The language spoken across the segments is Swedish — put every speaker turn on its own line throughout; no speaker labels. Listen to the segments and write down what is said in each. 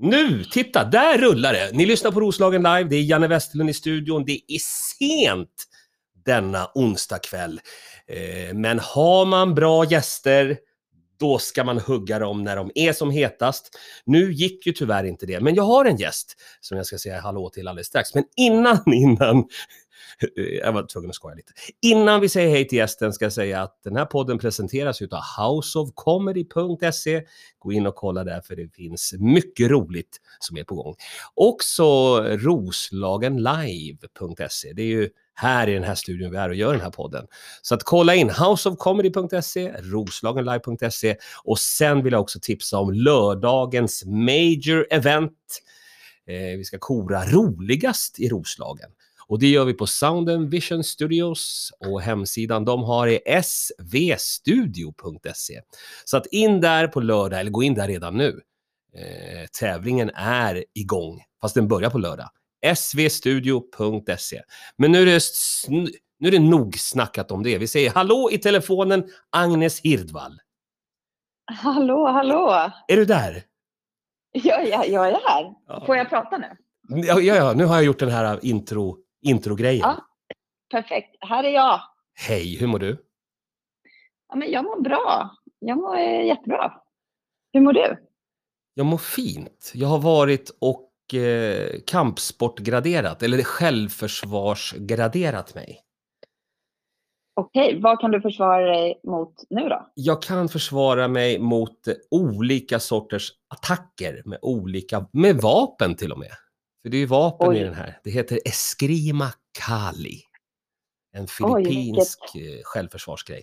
Nu, titta, där rullar det! Ni lyssnar på Roslagen live, det är Janne Westerlund i studion, det är sent denna onsdag kväll. Eh, men har man bra gäster, då ska man hugga dem när de är som hetast. Nu gick ju tyvärr inte det, men jag har en gäst som jag ska säga hallå till alldeles strax. Men innan, innan Eh, jag var tvungen att skoja lite. Innan vi säger hej till gästen ska jag säga att den här podden presenteras utav houseofcomedy.se. Gå in och kolla där för det finns mycket roligt som är på gång. Också roslagenlive.se. Det är ju här i den här studion vi är och gör den här podden. Så att kolla in houseofcomedy.se, roslagenlive.se och sen vill jag också tipsa om lördagens major event. Eh, vi ska kora roligast i Roslagen. Och det gör vi på Sound Vision Studios och hemsidan de har är svstudio.se. Så att in där på lördag, eller gå in där redan nu. Eh, tävlingen är igång, fast den börjar på lördag. svstudio.se. Men nu är, det, nu är det nog snackat om det. Vi säger hallå i telefonen, Agnes Hirdvall.
Hallå, hallå!
Är du där?
Ja, ja jag är här. Får jag prata nu?
Ja, ja, nu har jag gjort den här intro introgrejen.
Ja, perfekt. Här är jag.
Hej, hur mår du?
Ja, men jag mår bra. Jag mår eh, jättebra. Hur mår du?
Jag mår fint. Jag har varit och eh, kampsportgraderat, eller självförsvarsgraderat mig.
Okej, vad kan du försvara dig mot nu då?
Jag kan försvara mig mot olika sorters attacker med olika, med vapen till och med. För det är ju vapen Oj. i den här. Det heter Eskrima Kali. En filippinsk Oj, vilket... Eh, självförsvarsgrej.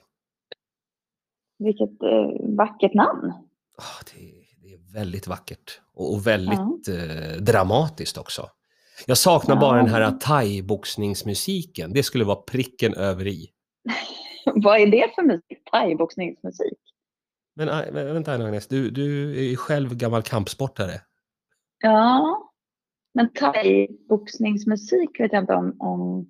Vilket eh, vackert namn.
Oh, det, det, är väldigt vackert och, och väldigt mm. eh, dramatiskt också. Jag saknar ja. bara den här thai-boxningsmusiken. Det skulle vara pricken över i.
Vad är det för musik? Thai-boxningsmusik?
Men äh, vänta Agnes, du, du är ju själv gammal kampsportare.
Ja, men thai-boxningsmusik vet jag inte om, om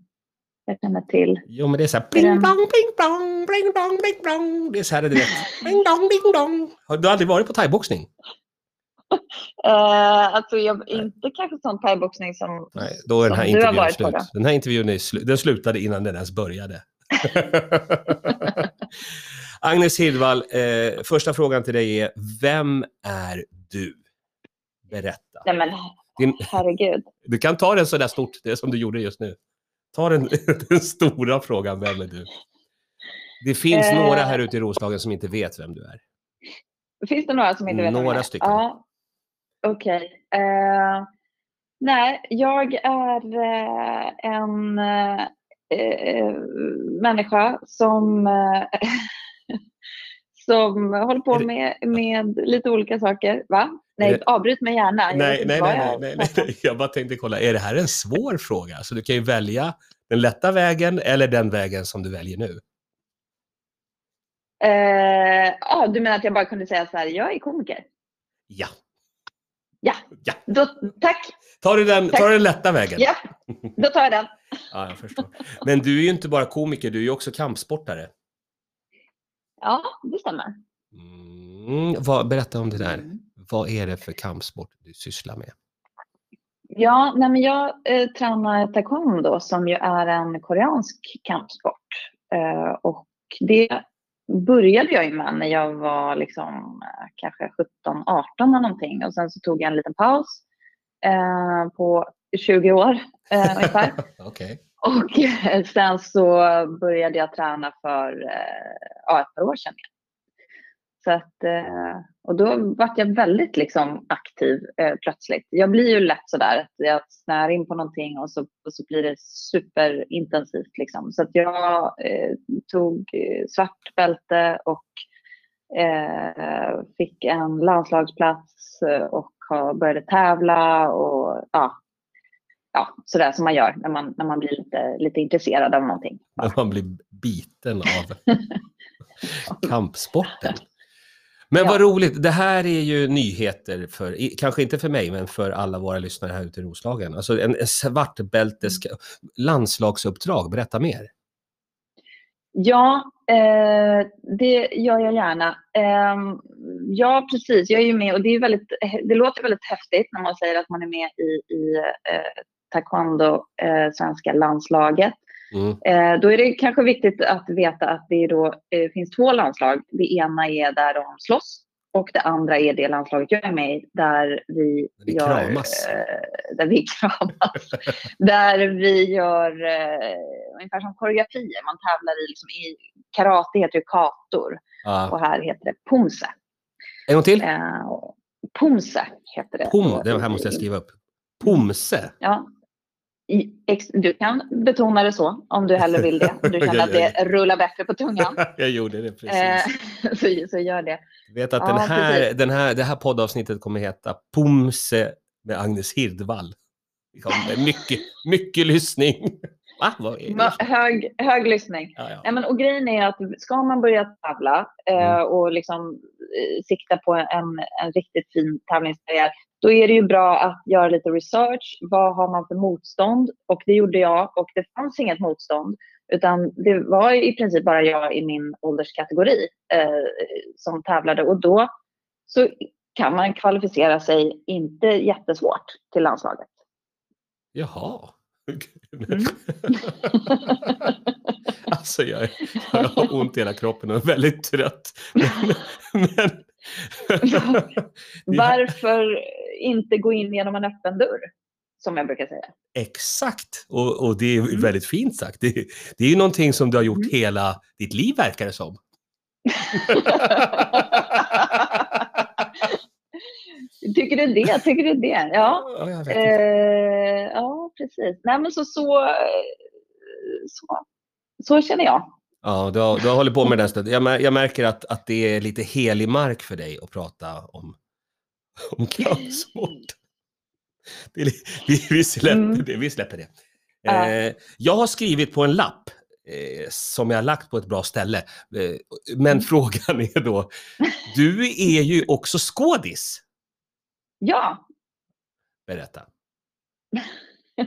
jag känner till.
Jo, men det är så här bling blong, bling blong, bling blong, bling blong. Det är så här, du vet. Bling blong, bling blong. Har du aldrig varit på thaiboxning?
uh, alltså, jag, inte kanske sån thaiboxning som
Nej, då är den här intervjun slut. Den här intervjun är slu den slutade innan den ens började. Agnes Hildvall, eh, första frågan till dig är, vem är du? Berätta.
Nej, men din... Herregud.
Du kan ta den sådär stort, det som du gjorde just nu. Ta den, den stora frågan, vem är du? Det finns eh... några här ute i Roslagen som inte vet vem du är.
Finns det några som inte vet
några
vem
stycken.
Ja. Okej. Okay. Eh, nej, jag är uh, en uh, människa som som håller på med, med lite olika saker. Va? Nej, avbryt mig gärna.
Nej, nej, nej, nej, nej, nej, jag bara tänkte kolla, är det här en svår fråga? Så du kan ju välja den lätta vägen eller den vägen som du väljer nu.
Uh, ah, du menar att jag bara kunde säga så här, jag är komiker?
Ja.
Ja, ja. Då, tack.
Tar du, den, tar du den lätta vägen?
Ja, då tar jag den.
ja, jag förstår. Men du är ju inte bara komiker, du är ju också kampsportare.
Ja, det stämmer.
Mm, vad, berätta om det där. Mm. Vad är det för kampsport du sysslar med?
Ja, nej men jag eh, tränar taekwondo som ju är en koreansk kampsport. Eh, och det började jag ju med när jag var liksom, eh, kanske 17, 18 eller någonting. Och sen så tog jag en liten paus eh, på 20 år eh, ungefär.
okay.
Och sen så började jag träna för eh, ja, ett par år sedan. Så att, eh, och då vart jag väldigt liksom aktiv eh, plötsligt. Jag blir ju lätt sådär att jag snär in på någonting och så, och så blir det superintensivt. Liksom. Så att jag eh, tog eh, svart bälte och eh, fick en landslagsplats och började tävla och ja, ja, sådär som man gör när man, när man blir lite, lite intresserad av någonting.
När man blir biten av kampsporten. Men ja. vad roligt, det här är ju nyheter för, kanske inte för mig, men för alla våra lyssnare här ute i Roslagen. Alltså en, en svartbältes mm. landslagsuppdrag, berätta mer.
Ja, eh, det gör jag gärna. Eh, ja, precis. Jag är ju med och det, är väldigt, det låter väldigt häftigt när man säger att man är med i, i eh, taekwondo, eh, svenska landslaget.
Mm.
Eh, då är det kanske viktigt att veta att det då, eh, finns två landslag. Det ena är där de slåss och det andra är det landslaget jag är med i där vi,
Vi
gör,
kramas.
eh, där vi kramas. där vi gör eh, ungefär som koreografier. Man tävlar i, liksom, i karate heter det kator
Ja.
och här heter det pumse.
En gång till.
Eh, och pumse heter det.
Pom, det här måste jag skriva upp. Pomse.
Ja. Du kan betona det så om du hellre vill det. Du känner att det rullar bättre på tungan.
jag gjorde det precis.
Eh, så, så gör det.
Jag vet att
ja,
den här,
precis.
den här, det här poddavsnittet kommer heta Pomse med Agnes Hirdvall. Det kommer Mycket, mycket lyssning. Va? Vad
Hög, hög lyssning.
Ja, ja.
Nej, men, och grejen är att ska man börja tävla eh,
Mm.
och liksom, eh, sikta på en, en riktigt fin tävlingskarriär, då är det ju bra att göra lite research. Vad har man för motstånd? Och det gjorde jag och det fanns inget motstånd. Utan det var i princip bara jag i min ålderskategori eh, som tävlade. Och då så kan man kvalificera sig inte jättesvårt till landslaget.
Jaha.
Mm.
alltså jag, jag har ont i hela kroppen och är väldigt trött. Men, men,
Varför inte gå in genom en öppen dörr? Som jag brukar säga.
Exakt, och, och det är
Mm.
väldigt fint sagt. Det, det är ju någonting som du har gjort
Mm.
hela ditt liv verkar det som.
Tycker du det? Tycker du det? Ja,
Ja,
eh, ja precis. Nej, men så, så, så, så känner jag.
Ja, du har, du har hållit på med den stund. Jag, jag märker att, att det är lite helig mark för dig att prata om, om kampsport. Det vi, vi, släpper
Mm.
det, vi släpper det. Eh, jag har skrivit på en lapp eh, som jag har lagt på ett bra ställe. Eh, men
Mm.
frågan är då, du är ju också skådis.
Ja,
Berätta.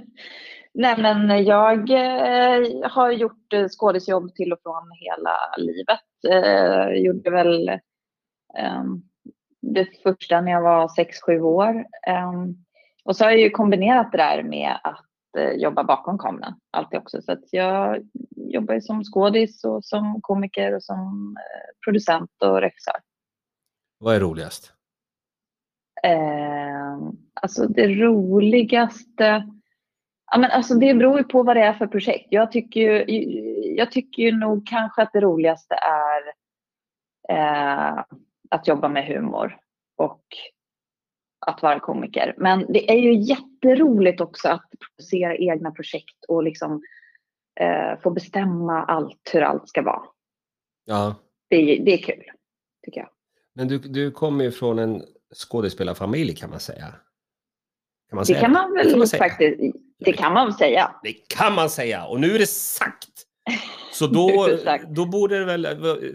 Nej, men jag eh, har gjort eh, skådisjobb till och från hela livet. Eh, gjorde väl eh, det första när jag var 6-7 år. Eh, och så har jag ju kombinerat det där med att jobba bakom kameran alltid också. Så att jag jobbar ju som skådis och som komiker och som producent och regissör.
Vad är roligast?
Eh, alltså det roligaste... Ja, men alltså det beror ju på vad det är för projekt. Jag tycker ju, jag tycker ju nog kanske att det roligaste är eh, att jobba med humor och att vara komiker. Men det är ju jätteroligt också att producera egna projekt och liksom eh, få bestämma allt, hur allt ska vara.
Ja,
Det, är- det är kul, tycker jag.
men du, du kommer ju från en skådespelarfamilj kan man säga. Kan man
Det
säga
kan man
Det
väl
kan man säga.
faktiskt, det kan man säga.
Det kan man säga och nu är det sagt. Så då,
det sagt.
då, borde det väl,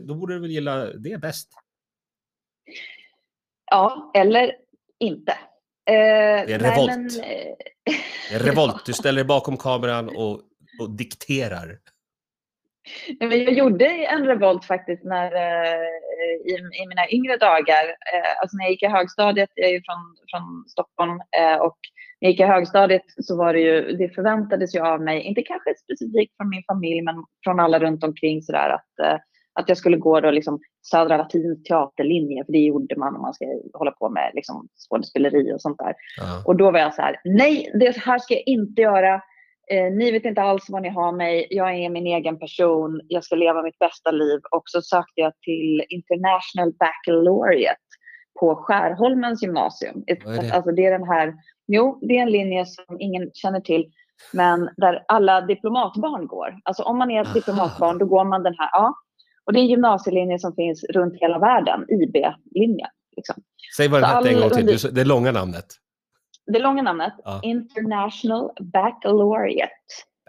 då borde du väl gilla det bäst.
Ja, eller inte. Eh,
Det är en revolt.
Men, eh,
Det är revolt, du ställer dig bakom kameran och, och dikterar.
Jag gjorde en revolt faktiskt när, eh, i, i mina yngre dagar. Eh, alltså när jag gick i högstadiet, jag är ju från, från Stockholm, eh, och när jag gick i högstadiet så var det ju, det förväntades ju av mig, inte kanske specifikt från min familj, men från alla runt omkring sådär att, att jag skulle gå då liksom Södra Latins teaterlinje, för det gjorde man om man ska hålla på med liksom skådespeleri och sånt där.
Ja.
Och då var jag så här, nej, det här ska jag inte göra. Eh, ni vet inte alls vad ni har mig. Jag är min egen person. Jag ska leva mitt bästa liv. Och så sökte jag till International Baccalaureate på Skärholmens gymnasium.
Det?
Alltså det är den här, jo, det är en linje som ingen känner till. Men där alla diplomatbarn går. Alltså om man är ett diplomatbarn, då går man den här. Ja. Och det är en gymnasielinje som finns runt hela världen, IB-linjen. Liksom.
Säg vad den hette en gång till, Du- det långa namnet.
Det långa namnet,
Ja.
International Baccalaureate.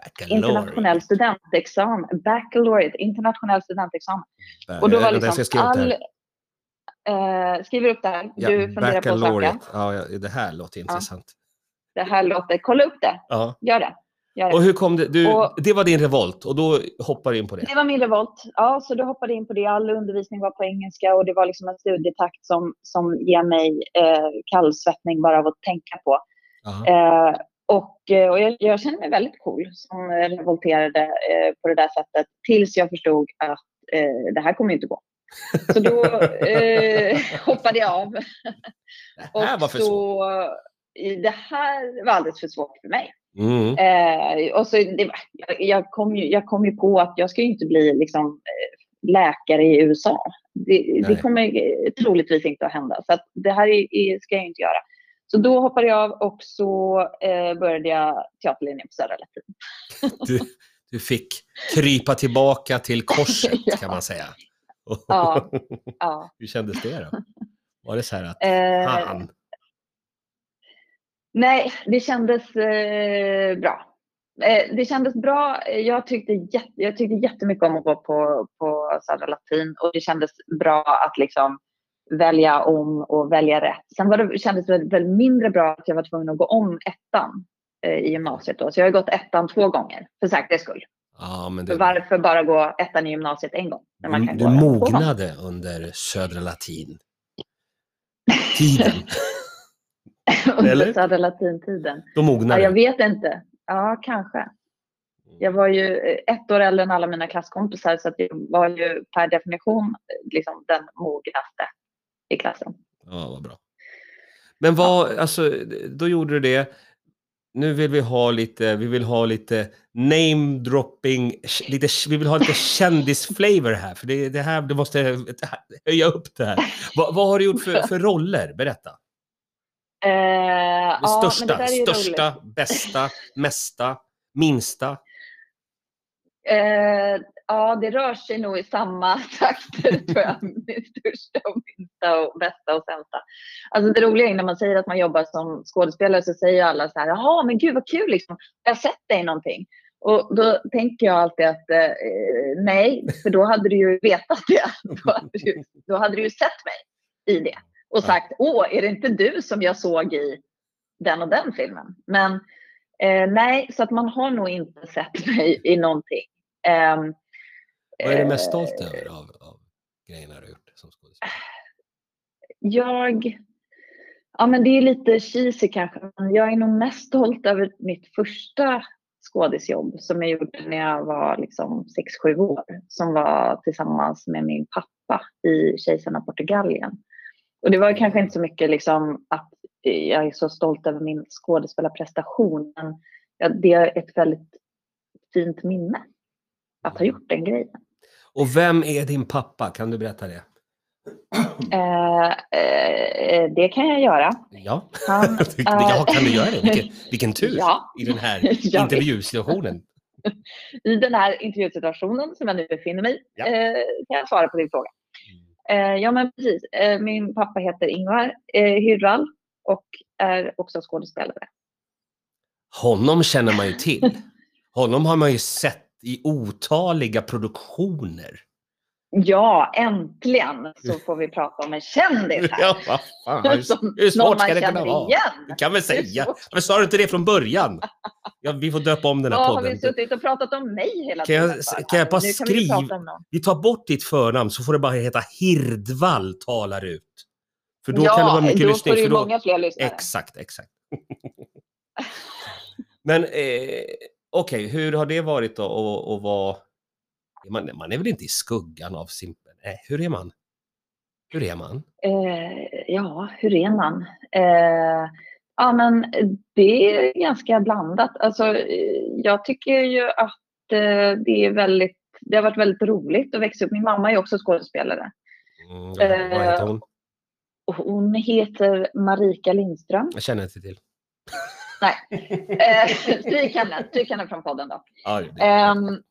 Baccalaureate.
Internationell studentexamen. Baccalaureate, internationell studentexamen. Och då var
jag
liksom
det
all... Eh, skriver upp det här.
Ja,
du funderar på att söka.
Ja, ja, det här låter intressant.
Det här låter... Kolla upp det.
Ja.
Gör det. Jag.
Och hur kom det? Du,
Och-
det var din revolt och då hoppar du in på det.
Det var min revolt. Ja, så då hoppade jag in på det. All undervisning var på engelska och det var liksom en studietakt som, som ger mig eh, kallsvettning bara av att tänka på.
Ja.
Eh, och eh, och jag, jag kände mig väldigt cool som revolterade eh, på det där sättet tills jag förstod att eh, det här kommer inte gå. Så då eh, hoppade jag av.
Det här var för svårt.
det här var alldeles för svårt för mig.
Mm.
Eh, och så det, jag, kom ju, jag kom ju på att jag ska ju inte bli liksom, eh, läkare i USA. Det, det kommer troligtvis inte att hända. Så att det här är, är, ska jag inte göra. Så då hoppade jag av och så eh, började jag teaterlinjen på Södra Latin.
Du, du fick krypa tillbaka till korset
Ja.
kan man säga.
Ja. Ja.
Hur kändes det då? Var det så här att,
Eh,
fan,
Nej, det kändes eh, bra. Eh, det kändes bra. Jag tyckte, jätte, jag tyckte jättemycket om att gå på, på Södra Latin och det kändes bra att liksom välja om och välja rätt. Sen var det, kändes det väl mindre bra att jag var tvungen att gå om ettan eh, i gymnasiet. Då. Så jag har gått ettan två gånger för säkerhets skull.
ja men det,
varför bara gå ettan i gymnasiet en gång? När man kan
du
gå
mognade under Södra Latin. Tiden.
Under? Södra Latin-tiden.
Då
Ja,
mognade
jag
du.
vet inte. Ja, kanske. Jag var ju eh, ett år äldre än alla mina klasskompisar så att jag var ju per definition eh, liksom den mognaste i klassen.
Ja, vad bra. Men vad, alltså, då gjorde du det. Nu vill vi ha lite, vi vill ha lite name dropping, lite, vi vill ha lite kändisflavor här, för det, det här, det måste höja upp det här. Vad, vad har du gjort för, för roller? Berätta.
Eh,
Det
ja,
största,
det
största,
roligt.
bästa, mesta, minsta.
Eh, ja, det rör sig nog i samma takter tror jag. Min största och minsta och bästa och sämsta. Alltså det roliga är när man säger att man jobbar som skådespelare så säger alla så här, jaha men gud vad kul liksom. Jag har sett dig någonting. Och då tänker jag alltid att eh, nej, för då hade du ju vetat det. Då hade du, då hade du ju sett mig i det. Och sagt, åh, är det inte du som jag såg i den och den filmen? Men eh, nej, så att man har nog inte sett mig i någonting. Ehm,
Vad är du mest
eh,
stolt över av, av grejerna du gjort som skådespelare?
Jag... Ja, men det är lite cheesy kanske. Men jag är nog mest stolt över mitt första skådisjobb som jag gjorde när jag var liksom 6-7 år. Som var tillsammans med min pappa i Kejsarna Portugalien. Och det var kanske inte så mycket liksom att jag är så stolt över min skådespelarprestation. Men det är ett väldigt fint minne att ha gjort den grejen.
Och vem är din pappa? Kan du berätta det?
Eh, eh, det kan jag göra.
Ja,
Han
ja kan du göra det? Vilken, vilken tur
Ja.
i den här intervjusituationen.
I den här intervjusituationen som jag nu befinner mig i
Ja.
eh, kan jag svara på din fråga. Eh, ja, men precis. Eh, min pappa heter Ingvar eh, Hyrvall och är också skådespelare.
Honom känner man ju till. Honom har man ju sett i otaliga produktioner.
Ja, äntligen så får vi prata om en kändis här.
Ja, vad fan. Hur, hur svårt ska det kunna vara?
igen.
Du kan väl
Det
säga? Varför sa du inte det från början? Ja, vi får döpa om den här
Ja, har vi
podden.
suttit och pratat om mig hela
Kan jag-
tiden?
kan jag bara
vi
skriva-
någon.
Vi tar bort ditt förnamn så får det bara heta Hirdvall talar ut. För då
ja,
kan det vara mycket
då
lyssning.
får du ju
då...
många fler lyssnare.
Exakt, exakt. Men eh, okej, hur har det varit då att vara... Man, man är väl inte i skuggan av sin... Nej, hur är man? Hur är man?
Eh, ja, hur är man? Eh, ja, men det är ganska blandat. Alltså, eh, jag tycker ju att eh, det är väldigt, det har varit väldigt roligt att växa upp. Min mamma är också skådespelare.
Mm, vad
Eh,
heter hon?
Och hon heter Marika Lindström.
Jag känner inte till.
Nej, eh, stryk henne. Stryk henne från podden då.
Ja,
Ehm,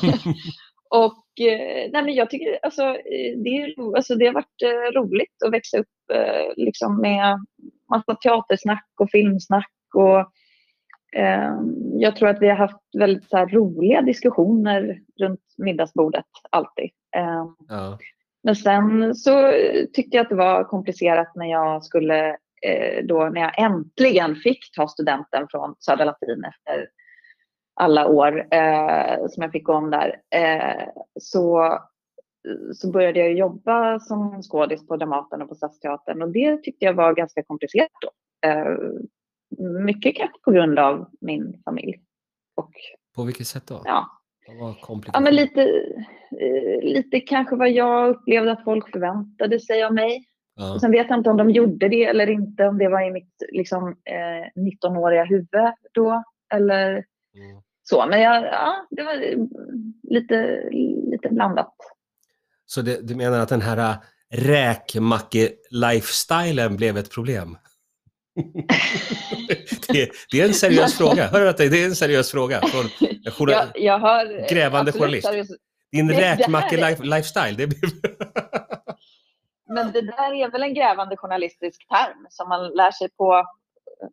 och eh, nej, men jag tycker alltså, eh, det, alltså, det har varit eh, roligt att växa upp liksom med massa teatersnack och filmsnack. Och, jag tror att vi har haft väldigt så roliga diskussioner runt middagsbordet alltid.
Ja.
men sen så tyckte jag att det var komplicerat när jag skulle då när jag äntligen fick ta studenten från Södra Latin efter alla år eh, som jag fick gå om där eh, så, så började jag jobba som skådis på Dramaten och på Stadsteatern och det tyckte jag var ganska komplicerat då. Eh, mycket kanske på grund av min familj. Och,
På vilket sätt då?
ja, Ja, men lite, eh, lite kanske vad jag upplevde att folk förväntade sig av mig.
Ja.
Och sen vet jag inte om de gjorde det eller inte, om det var i mitt liksom, eh, 19-åriga huvud då. Eller
Mm.
Så. Men jag, ja, det var lite, lite blandat.
Så det, du menar att den här äh, räkmacke-lifestylen blev ett problem? det, det är en seriös fråga. Hör du att det det är en seriös fråga? Från en journal-
Jag, jag har, eh,
Grävande journalist.
seriös-
Din räkmacke-lifestyle, det blev...
Men det där är väl en grävande journalistisk term som man lär sig på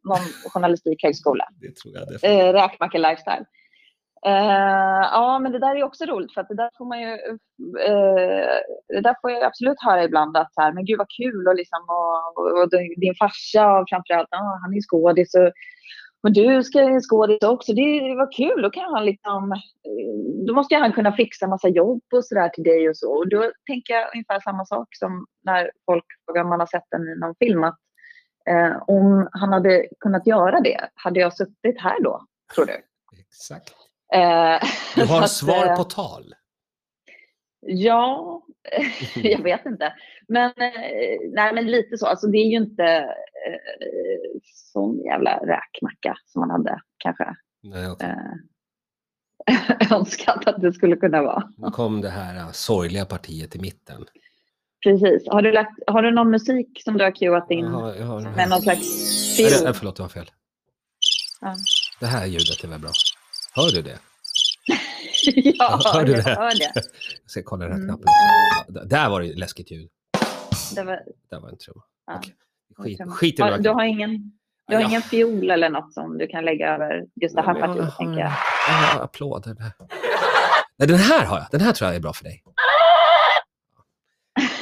någon journalistikhögskola.
det tror jag definitivt.
Eh, räkmacka lifestyle. Eh, ja, men det där är också roligt för att det där får man ju, eh, det där får jag absolut höra ibland att så här, men gud vad kul och liksom och, och, och din farsa och framförallt, ah, han är skådis och, och du ska ju skådis också, det var kul, då kan han liksom, då måste han kunna fixa massa jobb och sådär till dig och så. Och då tänker jag ungefär samma sak som när folk frågar om man har sett den i någon film, att eh, om han hade kunnat göra det, hade jag suttit här då, tror du?
Exakt.
Eh,
Du
så
har
att,
svar
eh,
på tal.
Ja, jag vet inte. Men, eh, nej, men lite så. Alltså, det är ju inte eh, sån jävla räkmacka som man hade kanske
Nej, okej.
eh, önskat att det skulle kunna vara.
Nu kom det här sorgliga partiet i mitten.
Precis. Har du, lagt, har du någon musik som du har cueat in
Jag har, jag har,
med någon slags
Nej, det- förlåt, det var fel.
Ja.
Det här ljudet är väl bra. Hör du det?
ja,
Hör du
jag
det?
hör det.
Jag ska kolla den här
Mm.
knappen. Ja, där var det läskigt ljud.
det var,
Där var en trumma.
ja.
Okej. Skit, skit i det.
du har, ingen, du har
Ja.
ingen fiol eller något som du kan lägga över just det här
Nej, men jag
partiet, tänker jag.
Jag har applåder där. Nej, den här har jag. Den här tror jag är bra för dig.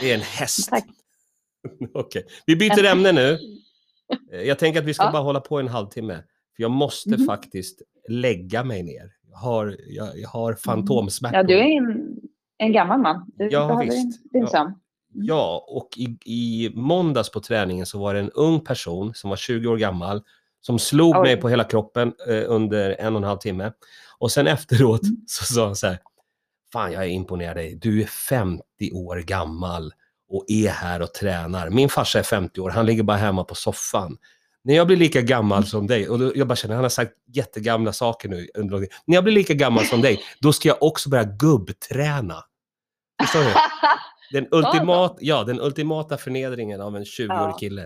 Det är en häst.
Tack.
Okej. Vi byter ämne nu. Jag tänker att vi ska
Ja.
bara hålla på en halvtimme. För jag måste
Mhm.
faktiskt lägga mig ner. Jag har, jag, jag har fantomsmärtor.
Mm. Ja, du är en, en gammal man. Du
Ja, visst.
Din
Ja.
sömn.
Ja, och i, i måndags på träningen så var det en ung person som var 20 år gammal som slog
Oj.
mig på hela kroppen eh, under en och en halv timme. Och sen efteråt
Mm.
så sa han så här, fan jag är imponerad dig, du är 50 år gammal och är här och tränar. Min farsa är 50 år, han ligger bara hemma på soffan. När jag blir lika gammal
Mm.
som dig, och jag bara känner, han har sagt jättegamla saker nu. under lång tid. När jag blir lika gammal som dig, då ska jag också börja gubbträna. Förstår du? Den, ultimat, ja, den ultimata förnedringen av en 20-årig
Ja.
kille.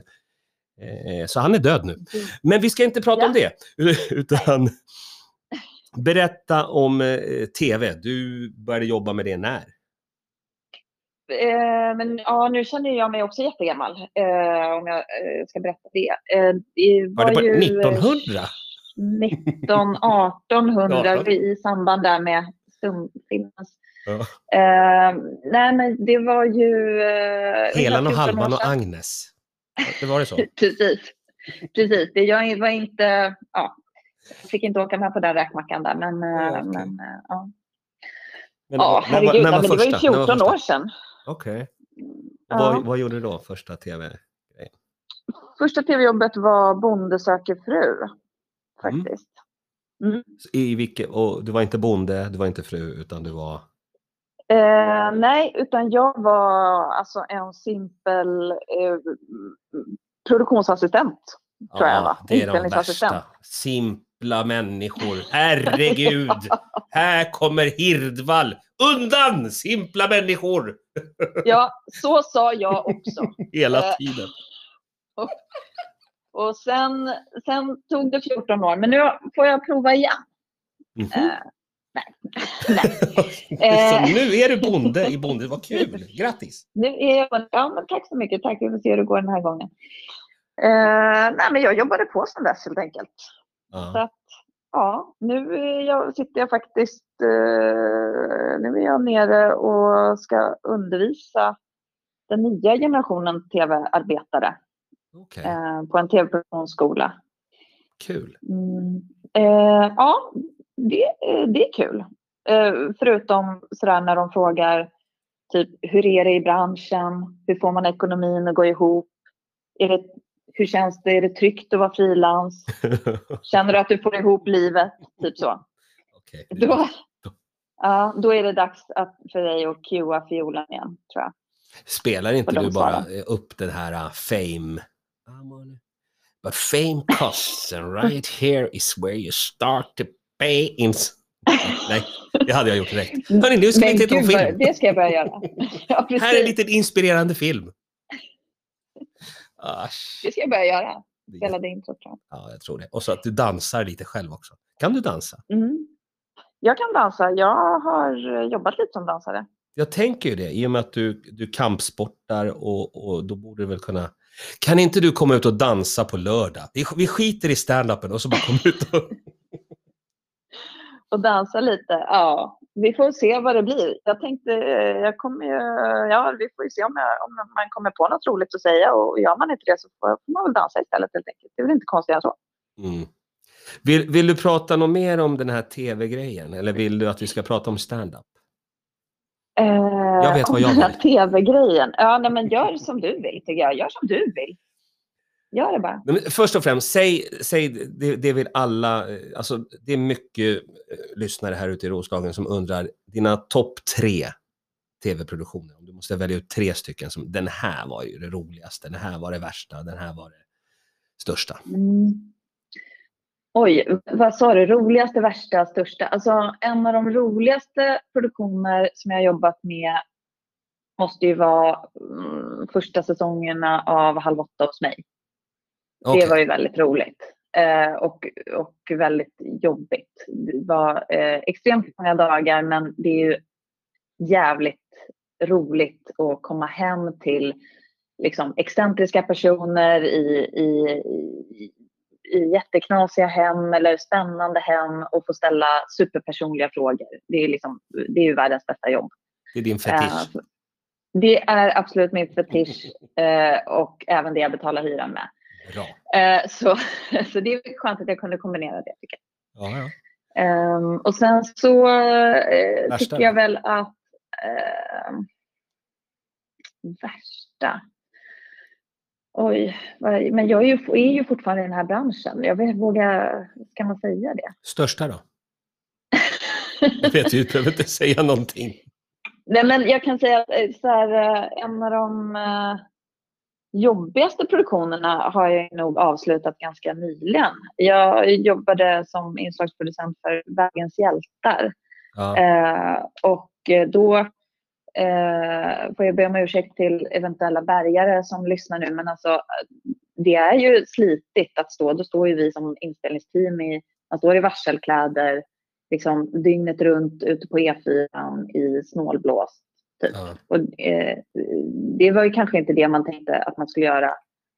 Eh, så han är död nu. Men vi ska inte prata
Ja.
om det, utan berätta om eh, tv. Du började jobba med det när?
Eh, men ja, nu känner jag mig också jättegammal, eh, om jag eh, ska berätta det. Eh, det
Var det på
ju, eh,
1900?
19, 1800
18.
i samband där med stumfilmens.
Ja.
Eh, nej, men det var ju... Eh,
Helan och
14 år
Halvan och. Agnes. Det var det så?
Precis. Precis. Det, jag var inte... Ja, jag fick inte åka med på den räkmackan där, men...
Ja, okej.
men ja.
Men,
ja,
var-
herregud. men det var ju
första? När
14
första?
år sedan.
Okej.
Ja.
Vad, vad gjorde du då, första tv?
Första tv-jobbet var Bonde söker fru.
Mm.
Faktiskt. Mm.
I vilket, och du var inte bonde, du var inte fru, utan du var...
Eh, nej, utan jag var alltså en simpel eh, produktionsassistent. Tror jag, va?
det är de värsta. Simpla människor. Herregud! Här kommer Hirdvall. Undan, simpla människor!
Ja, så sa jag också.
Hela
Eh,
tiden.
Och sen, sen tog det 14 år, men nu får jag prova igen.
Mhm.
Eh, nej. nej.
Så
eh.
nu är du bonde i Bonde. Vad kul! Grattis!
Nu är jag, ja, men tack så mycket. Tack. Vi får se hur det går den här gången. Eh, nej, men jag jobbade på sen dess helt enkelt. Så
Ja.
att, ja, nu jag, sitter jag faktiskt eh, nu är jag nere och ska undervisa den nya generationen tv-arbetare
Okej,
eh, på en tv-produktionsskola.
kul.
Mm. Eh, ja, det, det är kul. Eh, förutom sådär när de frågar typ hur är det i branschen? Hur får man ekonomin att gå ihop? Är det, hur känns det? Är det tryggt att vara frilans? Känner du att du får ihop livet? Typ så.
Okej.
Då, ja, då är det dags att, för dig att cuea fiolen igen, tror jag.
Spelar inte du bara
svarar.
upp den här uh, fame? But fame costs and right here is where you start to pay in... Nej, det hade jag gjort direkt. Hörni, nu ska vi titta på film.
det ska jag börja göra. Ja.
Här är en liten inspirerande film. Ah,
Det ska jag börja göra. Spela det introt, tror jag.
Ja, jag tror det. Och så att du dansar lite själv också. Kan du dansa?
Mm. Jag kan dansa. Jag har jobbat lite som dansare.
Jag tänker ju det, i och med att du, du kampsportar och, och då borde du väl kunna... Kan inte du komma ut och dansa på lördag? Vi, vi skiter i stand-upen och så bara komma ut och...
Och dansa lite. Ja, vi får se vad det blir. Jag tänkte, eh, jag kommer ju, ja, vi får ju se om, jag, om man kommer på något roligt att säga och gör man inte det så får, man väl dansa istället helt enkelt. Det är väl inte konstigt än så.
Mm. Vill, vill du prata något mer om den här tv-grejen? Eller vill du att vi ska prata om stand-up?
Eh,
Jag vet vad jag vill.
tv-grejen. Ja, nej, men gör som du vill tycker jag. Gör som du vill. Gör det bara.
Men först och främst, säg, säg det, det vill alla, eh, alltså det är mycket eh, lyssnare här ute i Roslagen som undrar, dina topp tre tv-produktioner, om du måste välja ut tre stycken, som den här var ju det roligaste, den här var det värsta, den här var det största.
Mm. Oj, vad sa du? Roligaste, värsta, största? Alltså en av de roligaste produktioner som jag jobbat med måste ju vara mm, första säsongerna av Halv åtta hos mig.
Okej.
Det var ju väldigt roligt. Eh, och, och väldigt jobbigt. Det var eh, extremt många dagar men det är ju jävligt roligt att komma hem till liksom, excentriska personer i, i, i, i jätteknasiga hem eller spännande hem och få ställa superpersonliga frågor. Det är, liksom, det är ju världens bästa jobb.
Det är din fetisch.
Eh, det är absolut min fetisch eh, och även det jag betalar hyran med. Eh, så, så det är skönt att jag kunde kombinera det. Tycker jag.
Ja, ja.
Ehm, och sen så eh, tycker jag väl att ehm, värsta. Oj, men jag är ju, är ju fortfarande i den här branschen. Jag vet, vågar, ska man säga det?
Största då? Jag vet ju, du behöver inte säga någonting.
Nej, men jag kan säga att eh, så här, eh, en av de eh, jobbigaste produktionerna har jag nog avslutat ganska nyligen. Jag jobbade som inslagsproducent för Vägens hjältar.
Ja.
Eh, och då eh, får jag be om ursäkt till eventuella bärgare som lyssnar nu, men alltså det är ju slitigt att stå. Då står ju vi som inspelningsteam i, man står i varselkläder liksom dygnet runt ute på E4 i snålblåst. Typ.
Ja.
Och, eh, det var ju kanske inte det man tänkte att man skulle göra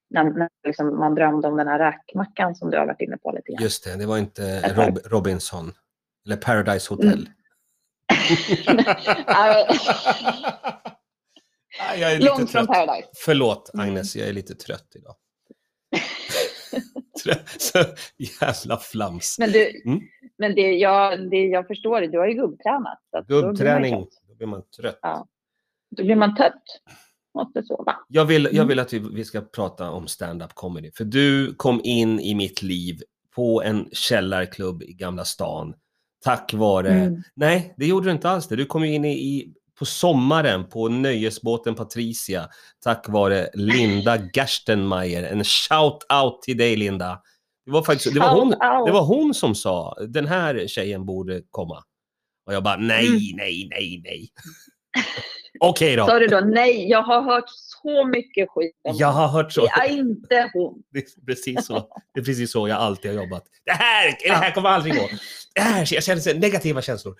när, när liksom man drömde om den här räkmackan som du har varit inne på lite grann.
Just det, det var inte Rob Robinson. Eller Paradise Hotel.
Mm.
Ah, jag är lite
Långt från
trött.
Paradise.
Förlåt
Mm.
Agnes, jag är lite trött idag. Så jävla flams.
Men, du,
Mm.
men det, jag, det, jag förstår det, du har ju gubbtränat.
Gubbträning, blir man trött.
Ja. Då blir man trött. Måste sova.
Jag vill, jag
Mm.
vill att vi, vi ska prata om stand-up comedy. För du kom in i mitt liv på en källarklubb i Gamla stan. Tack vare...
Mm.
Nej, det gjorde du inte alls det. Du kom ju in i, på sommaren på nöjesbåten Patricia. Tack vare Linda Gerstenmeier. En shout-out till dig Linda. Det var faktiskt det var hon, det var hon som sa den här tjejen borde komma. Och jag bara nej,
Mm.
nej, nej, nej. Okej då.
Sa du då nej? Jag har hört så mycket skit om
Jag har hört så.
Det är inte hon.
Det är precis så. Det är precis så jag alltid har jobbat. Det här, det här kommer aldrig gå. Det här, jag känner negativa känslor.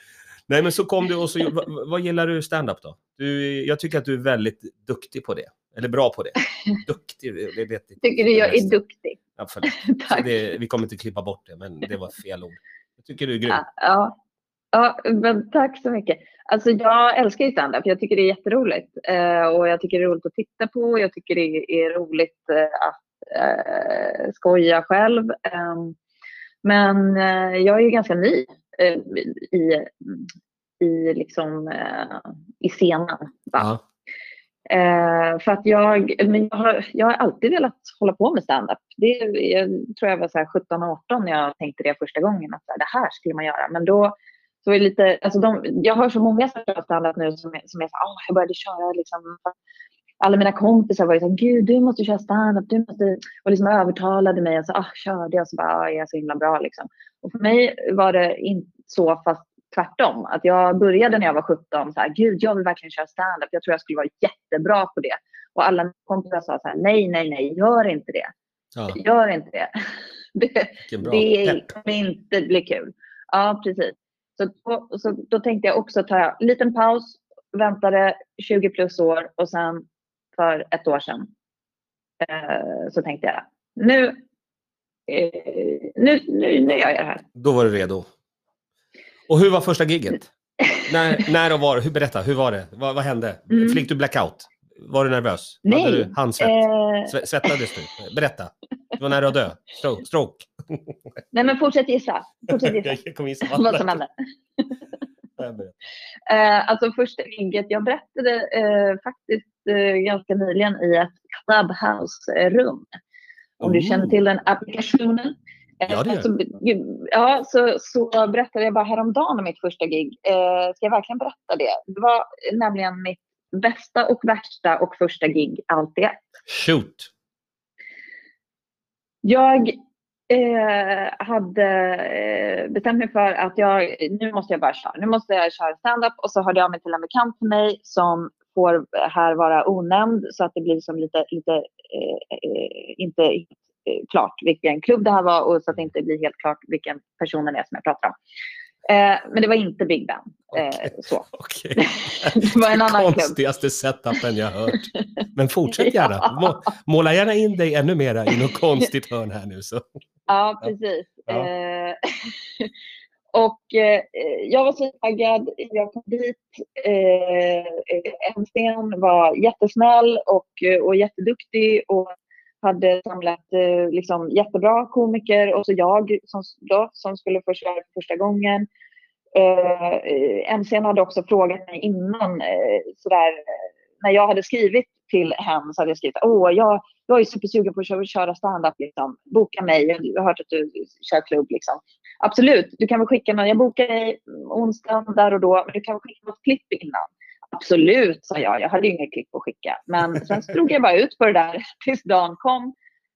Nej, men så kom du och så, vad, vad gillar du stand-up då? Du, jag tycker att du är väldigt duktig på det. Eller bra på det. Duktig, det vet inte.
Tycker du jag är duktig?
Ja, förlåt. Det, vi kommer inte klippa bort det, men det var fel ord. Jag tycker du är grym.
Ja, ja. Ja men tack så mycket. Alltså, jag älskar ju stand-up. Jag tycker det är jätteroligt. Eh, och jag tycker det är roligt att titta på. Jag tycker det är roligt eh, att eh, skoja själv. Eh, men jag är ju ganska ny eh, i, i, liksom, eh, i scenen. va. Eh, för att jag, men jag, har, jag har alltid velat hålla på med stand-up. Det jag tror jag var så här 17-18 när jag tänkte det första gången. Att det här skulle man göra. Men då så det lite, alltså de, jag hör så många som kör stand-up nu som, är- som är så "Åh, jag började köra liksom. Alla mina kompisar var ju så här, gud du måste köra stand-up, du måste, och liksom övertalade mig och så ah, körde jag så bara, ah, jag är så himla bra liksom. Och för mig var det inte så, fast tvärtom. Att jag började när jag var 17, så här, gud jag vill verkligen köra stand-up, jag tror jag skulle vara jättebra på det. Och alla mina kompisar sa så här, nej, nej, nej, gör inte det,
Ja,
gör inte det. det det kommer inte bli kul. Ja, precis. Så, då- så då tänkte jag också ta en liten paus, väntade 20 plus år och sen för ett år sedan eh, så tänkte jag nu, eh, nu, nu, nu gör jag det här.
Då var du redo. Och hur var första giget? när, när och var? Hur, berätta, hur var det? Vad, vad hände?
Mm.
Fick du blackout? Var du nervös?
Nej,
Hade du handsvett?
Eh,
Sve- Svettades du? Berätta. Du var nära att dö. Stroke. stroke.
nej men fortsätt gissa. Fortsätt gissa
Jag kommer gissa vad
som hände. Eh, alltså första giget, jag berättade eh, faktiskt eh, ganska nyligen i ett Clubhouse-rum. Om du
Oh.
känner till den applikationen. Eh,
Ja, det
alltså, ja, så, så berättade jag bara häromdagen om mitt första gig. Eh, ska jag verkligen berätta det? Det var nämligen mitt bästa och värsta och första gig allt i ett.
Shoot.
Jag eh, hade eh, bestämt mig för att jag, nu måste jag bara köra. Nu måste jag köra stand-up och så hörde jag mig till en bekant till mig som får här vara onämnd så att det blir som lite, lite eh, eh, inte eh, klart vilken klubb det här var och så att det inte blir helt klart vilken personen är som jag pratar om. Eh, men det var inte Big Ben. Eh, så.
Okej.
Det var en annan klubb.
Konstigaste setupen jag hört. Men fortsätt gärna.
Ja.
Må, måla gärna in dig ännu mera i något konstigt hörn här nu. Så.
Ja, precis.
Ja.
Eh, och eh, jag var så taggad. Jag kom dit. Eh, Sten var jättesnäll och, och jätteduktig och hade samlat eh, liksom, jättebra komiker och så jag som, då, som skulle få köra för första gången. Eh, eh MCn hade också frågat mig innan, eh, sådär, eh, när jag hade skrivit till hem så hade jag skrivit åh, jag, jag är supersugen på att köra, köra. Liksom. Boka mig, jag har hört att du kör klubb. Liksom. Absolut, du kan väl skicka någon, jag bokar dig mm, onsdagen där och då, men du kan väl skicka något klipp innan. Absolut, sa jag. Jag hade ju inget klipp att skicka. Men sen drog jag bara ut på det där tills dagen kom.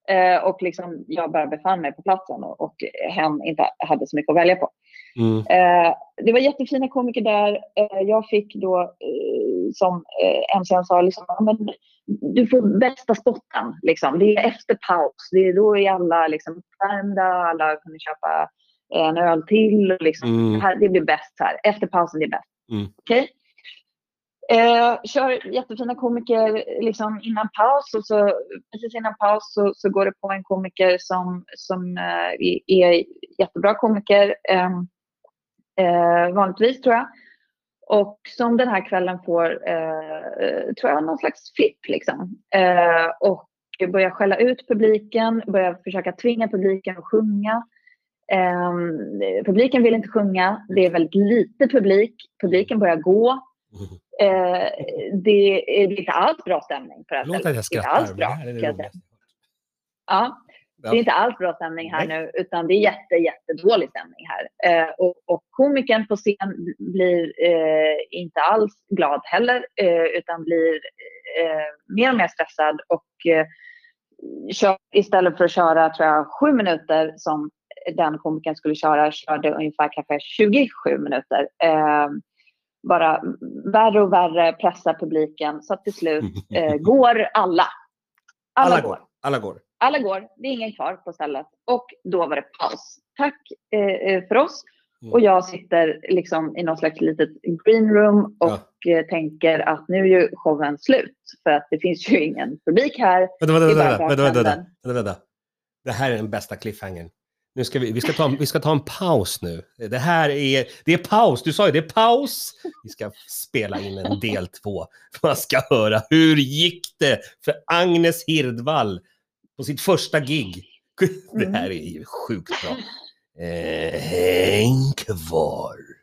Eh, och liksom jag bara befann mig på platsen och, och hen inte hade så mycket att välja på.
Mm.
Eh, det var jättefina komiker där. Eh, jag fick då, som eh, MCn sa, liksom, "Ja, men du får bästa spotten. Liksom. Det är efter paus. Det är då är alla liksom, uppvärmda, alla kunde köpa en öl till. Liksom.
Mm.
Det, här, det blir bäst här. Efter pausen, det är bäst.
Mm.
Okej? Eh, kör jättefina komiker liksom innan paus och så precis innan paus så, så går det på en komiker som, som eh, är- jättebra komiker ehm, eh, vanligtvis tror jag. Och som den här kvällen får, eh, tror jag, någon slags flipp liksom. Eh, och börjar skälla ut publiken, börjar försöka tvinga publiken att sjunga. Eh, publiken vill inte sjunga, det är väldigt lite publik, publiken börjar gå. Eh, det är inte alls bra stämning på det här
Låt att jag
stället. Det är inte
skrattar.
alls bra. Ja. det är inte alls bra stämning här
Nej.
nu, utan det är jätte, jättedålig stämning här. Eh, och, och komikern på scen blir eh, inte alls glad heller, eh, utan blir eh, mer och mer stressad och eh, kör, istället för att köra, tror jag, sju minuter som den komikern skulle köra, körde ungefär kanske 27 minuter. Bara värre och värre, pressa publiken, så att till slut eh, går alla. Alla,
Alla
går.
går. Alla går.
Alla går, det är ingen kvar på stället. Och då var det paus. Tack eh, eh, för oss.
Mm.
Och jag sitter liksom i någon slags litet green room och eh, tänker att nu är ju showen slut. För att det finns ju ingen publik här.
Vänta, vänta, vänta. Det här är den bästa cliffhangern. Nu ska vi, vi, ska ta, vi ska ta en paus nu. Det här är, det är paus, du sa ju det är paus. Vi ska spela in en del två. Man ska höra hur gick det för Agnes Hirdvall på sitt första gig. Det här är ju sjukt bra. Eh, häng kvar.